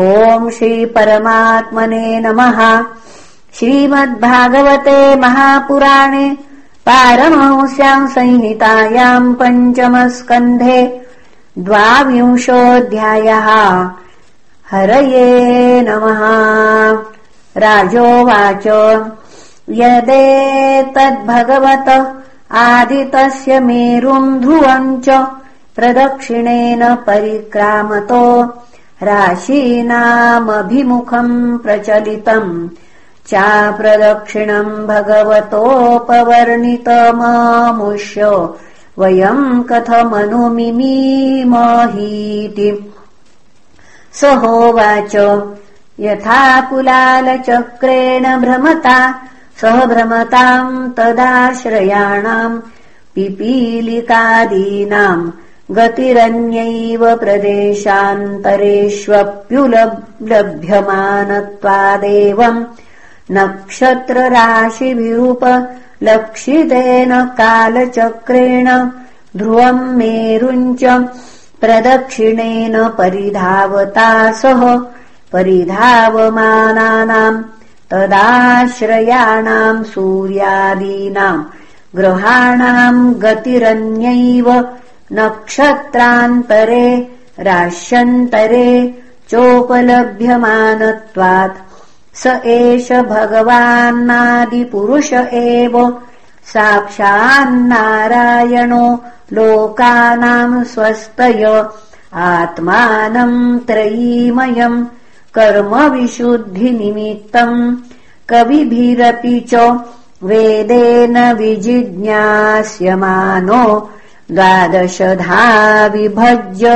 ॐ श्रीपरमात्मने नमः। श्रीमद्भागवते महापुराणे पारमंस्याम् संहितायाम् पञ्चमस्कन्धे द्वाविंशोऽध्यायः। हरये नमः। राजोवाच। यदेतद्भगवत आदितस्य मेरुम् ध्रुवम् च प्रदक्षिणेन परिक्रामतो राशीनामभिमुखम् प्रचलितम् चाप्रदक्षिणम् भगवतोपवर्णितमामुष्य वयम् कथमनुमिमीमहीति। स होवाच यथा कुलालचक्रेण भ्रमता सह भ्रमताम् तदाश्रयाणाम् पिपीलिकादीनाम् गतिरन्यैव प्रदेशान्तरेष्वप्युलभ्यमानत्वादेवम् नक्षत्रराशिभिरुपलक्षितेन कालचक्रेण ध्रुवम् मेरुञ्च प्रदक्षिणेन परिधावता सह परिधावमानानाम् तदाश्रयाणाम् सूर्यादीनाम् ग्रहाणाम् गतिरन्यैव नक्षत्रान्तरे राश्यन्तरे चोपलभ्यमानत्वात्। स एष भगवान्नादिपुरुष एव। साक्षान्नारायणो लोकानाम् स्वस्तय। आत्मानम् त्रयीमयम् कर्मविशुद्धिनिमित्तम् कविभिरपि च। वेदेन विजिज्ञास्यमानो द्वादशधा विभज्य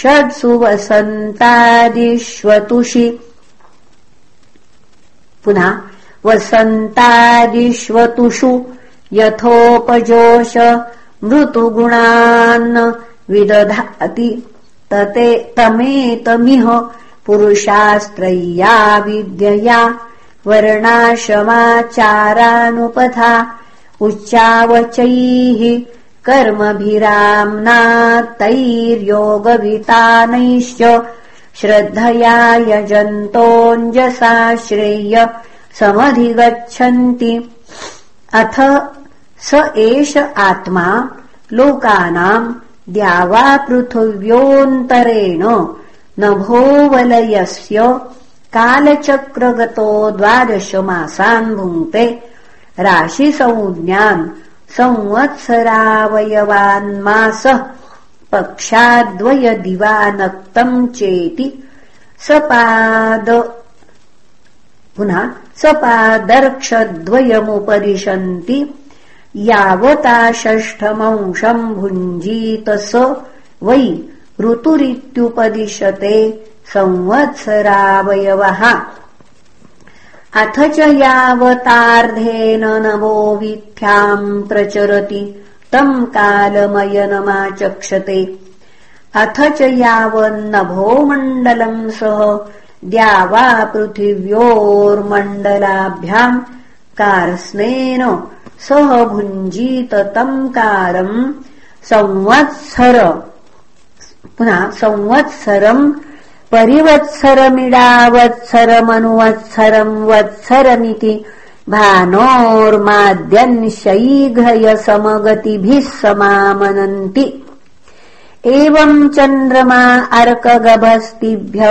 षड्सु वसन्तादिष्वतुषि पुनः वसन्तादिष्वतुषु यथोपजोष मृतुगुणान् विदधाति तते तमेतमिह पुरुषास्त्रय्या विद्यया वर्णाशमाचारानुपथा उच्चावचैः कर्मभिराम्ना तैर्योगवितानैश्च श्रद्धया यजन्तोऽञ्जसाश्रेय समधिगच्छन्ति। अथ स एष आत्मा लोकानाम् द्यावापृथिव्योऽन्तरेण नभोवलयस्य कालचक्रगतो द्वादशमासान् भुङ्क्ते राशिसंज्ञान् संवत्सरावयवान्मासः पक्षाद्वयदिवानक्तम् चेति सपाद पुनः सपादर्क्षद्वयमुपदिशन्ति यावता षष्ठमंशम् भुञ्जीत स वै ऋतुरित्युपदिशते संवत्सरावयवः अथ च यावतार्धेन नवोविथ्याम् प्रचरति तम् कालमयनमाचक्षते। अथ च मण्डलम् सह द्यावा पृथिव्योर्मण्डलाभ्याम् कार्स्नेन सह भुञ्जीत तम् कारम् संवत्सर पुनः संवत्सरम् परिवत्सरमिडावत्सरमनुवत्सरम् वत्सरमिति भानोर्माद्यन्शैघ्रयसमगतिभिः समामनन्ति। एवम् चन्द्रमा अर्कगभस्तिभ्य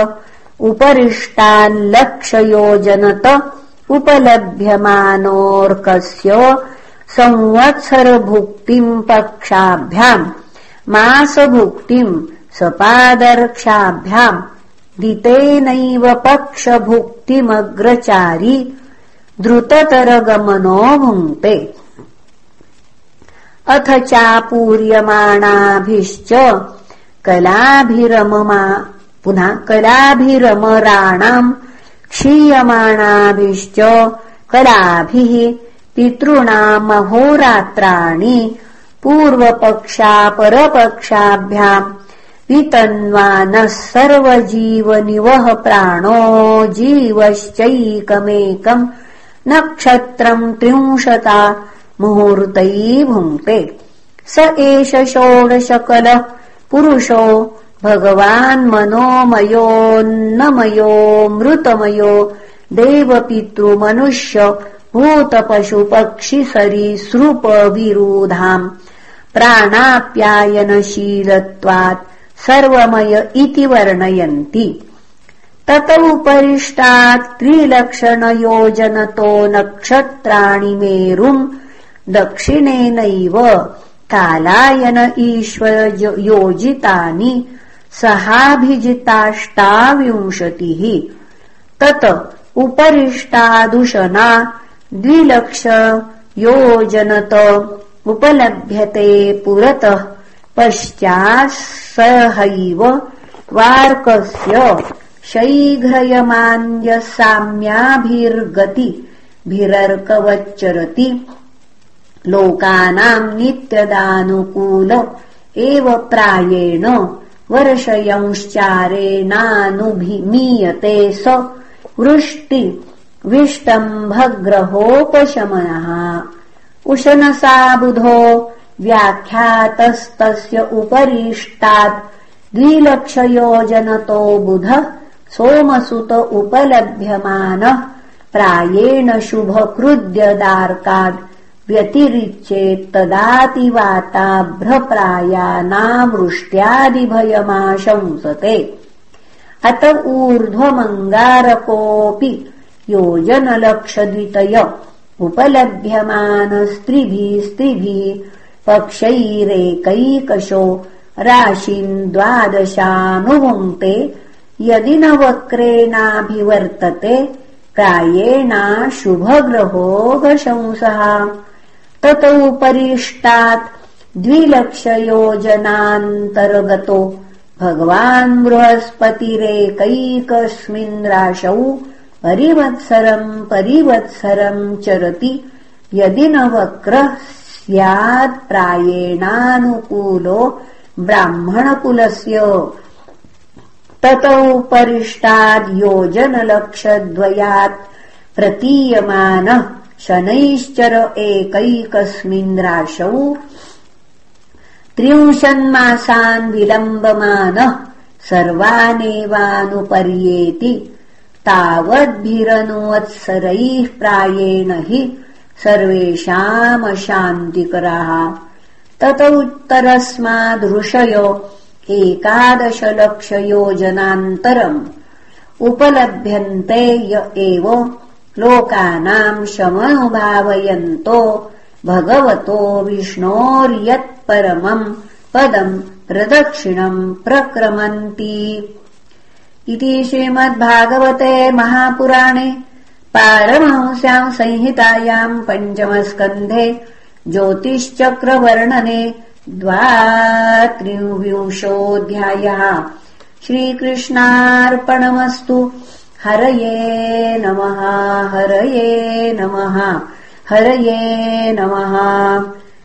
उपरिष्टाल्लक्षयोजनत उपलभ्यमानोऽर्कस्य संवत्सरभुक्तिम् पक्षाभ्याम् मासभुक्तिम् सपादर्क्षाभ्याम् दितेनैव पक्षभुक्तिमग्रचारी द्रुततरगमनो भुङ्क्ते अथ चापूर्यमाणाभिश्च कलाभिरममा पुनः कलाभिरमराणाम् क्षीयमाणाभिश्च कलाभिः पितॄणामहोरात्राणि पूर्वपक्षापरपक्षाभ्याम् वितन्वानः सर्वजीवनिवः प्राणो जीवश्चैकमेकम् नक्षत्रम् त्रिंशता मुहूर्तै भुङ्क्ते स एष षोडशकलः पुरुषो भगवान् मनोमयोन्नमयो मृतमयो देवपितृमनुष्य भूतपशुपक्षिसरीसृपविरोधाम् प्राणाप्यायनशीलत्वात् सर्वमय इति वर्णयन्ति। तत उपरिष्टात् त्रिलक्षणयोजनतो नक्षत्राणि मेरुम् दक्षिणेनैव कालायन ईश्वर योजितानि सहाभिजिताष्टाविंशतिः। तत उपरिष्टादुशना द्विलक्ष योजनत उपलभ्यते पुरतः पश्चात्सहैव वार्कस्य शैघ्रयमान्यसाम्याभिर्गतिभिरर्कवच्चरति लोकानाम् नित्यदानुकूल एव प्रायेण वर्षयंश्चारेणानुभिमीयते स वृष्टि विष्टम्भग्रहोपशमनः उशनसा बुधो व्याख्यातस्तस्य उपरिष्टात् द्विलक्षयोजनतो बुध सोमसुत उपलभ्यमानः प्रायेण शुभकृद्यदार्काद् व्यतिरिच्येत्तदातिवाताभ्रप्रायानावृष्ट्यादिभयमाशंसते अत ऊर्ध्वमङ्गारकोऽपि योजनलक्षद्वितय उपलभ्यमानस्त्रिभिस्त्रिभिः पक्षैरेकैकशो राशिन् द्वादशानुवुङ्क्ते यदि न वक्रेणाभिवर्तते शुभग्रहो गशंसः ततोपरिष्टात् द्विलक्षयोजनान्तर्गतो भगवान् बृहस्पतिरेकैकस्मिन् राशौ परिवत्सरम् परिवत्सरम् चरति यदि न वक्रः स्यात् प्रायेणानुकूलो ब्राह्मणकुलस्य। ततौ परिष्टाद्योजनलक्षद्वयात् प्रतीयमानः शनैश्चर एकैकस्मिन् राशौ। त्रिंशन्मासान् विलम्बमानः सर्वानेवानुपर्येति तावद्भिरनुवत्सरैः प्रायेण हि सर्वेषामशान्तिकराः। तत उत्तरस्मादृषय एकादशलक्षयोजनान्तरम् उपलभ्यन्ते य एव लोकानाम् शमनुभावयन्तो भगवतो विष्णोर्यत्परमम् पदम् प्रदक्षिणम् प्रक्रमन्ति। इति श्रीमद्भागवते महापुराणे पारमहंस्याम् संहितायाम् पञ्चमस्कन्धे ज्योतिश्चक्रवर्णने द्वात्रिंविंशोऽध्यायः श्रीकृष्णार्पणमस्तु। हरये नमः हरये नमः हरये नमः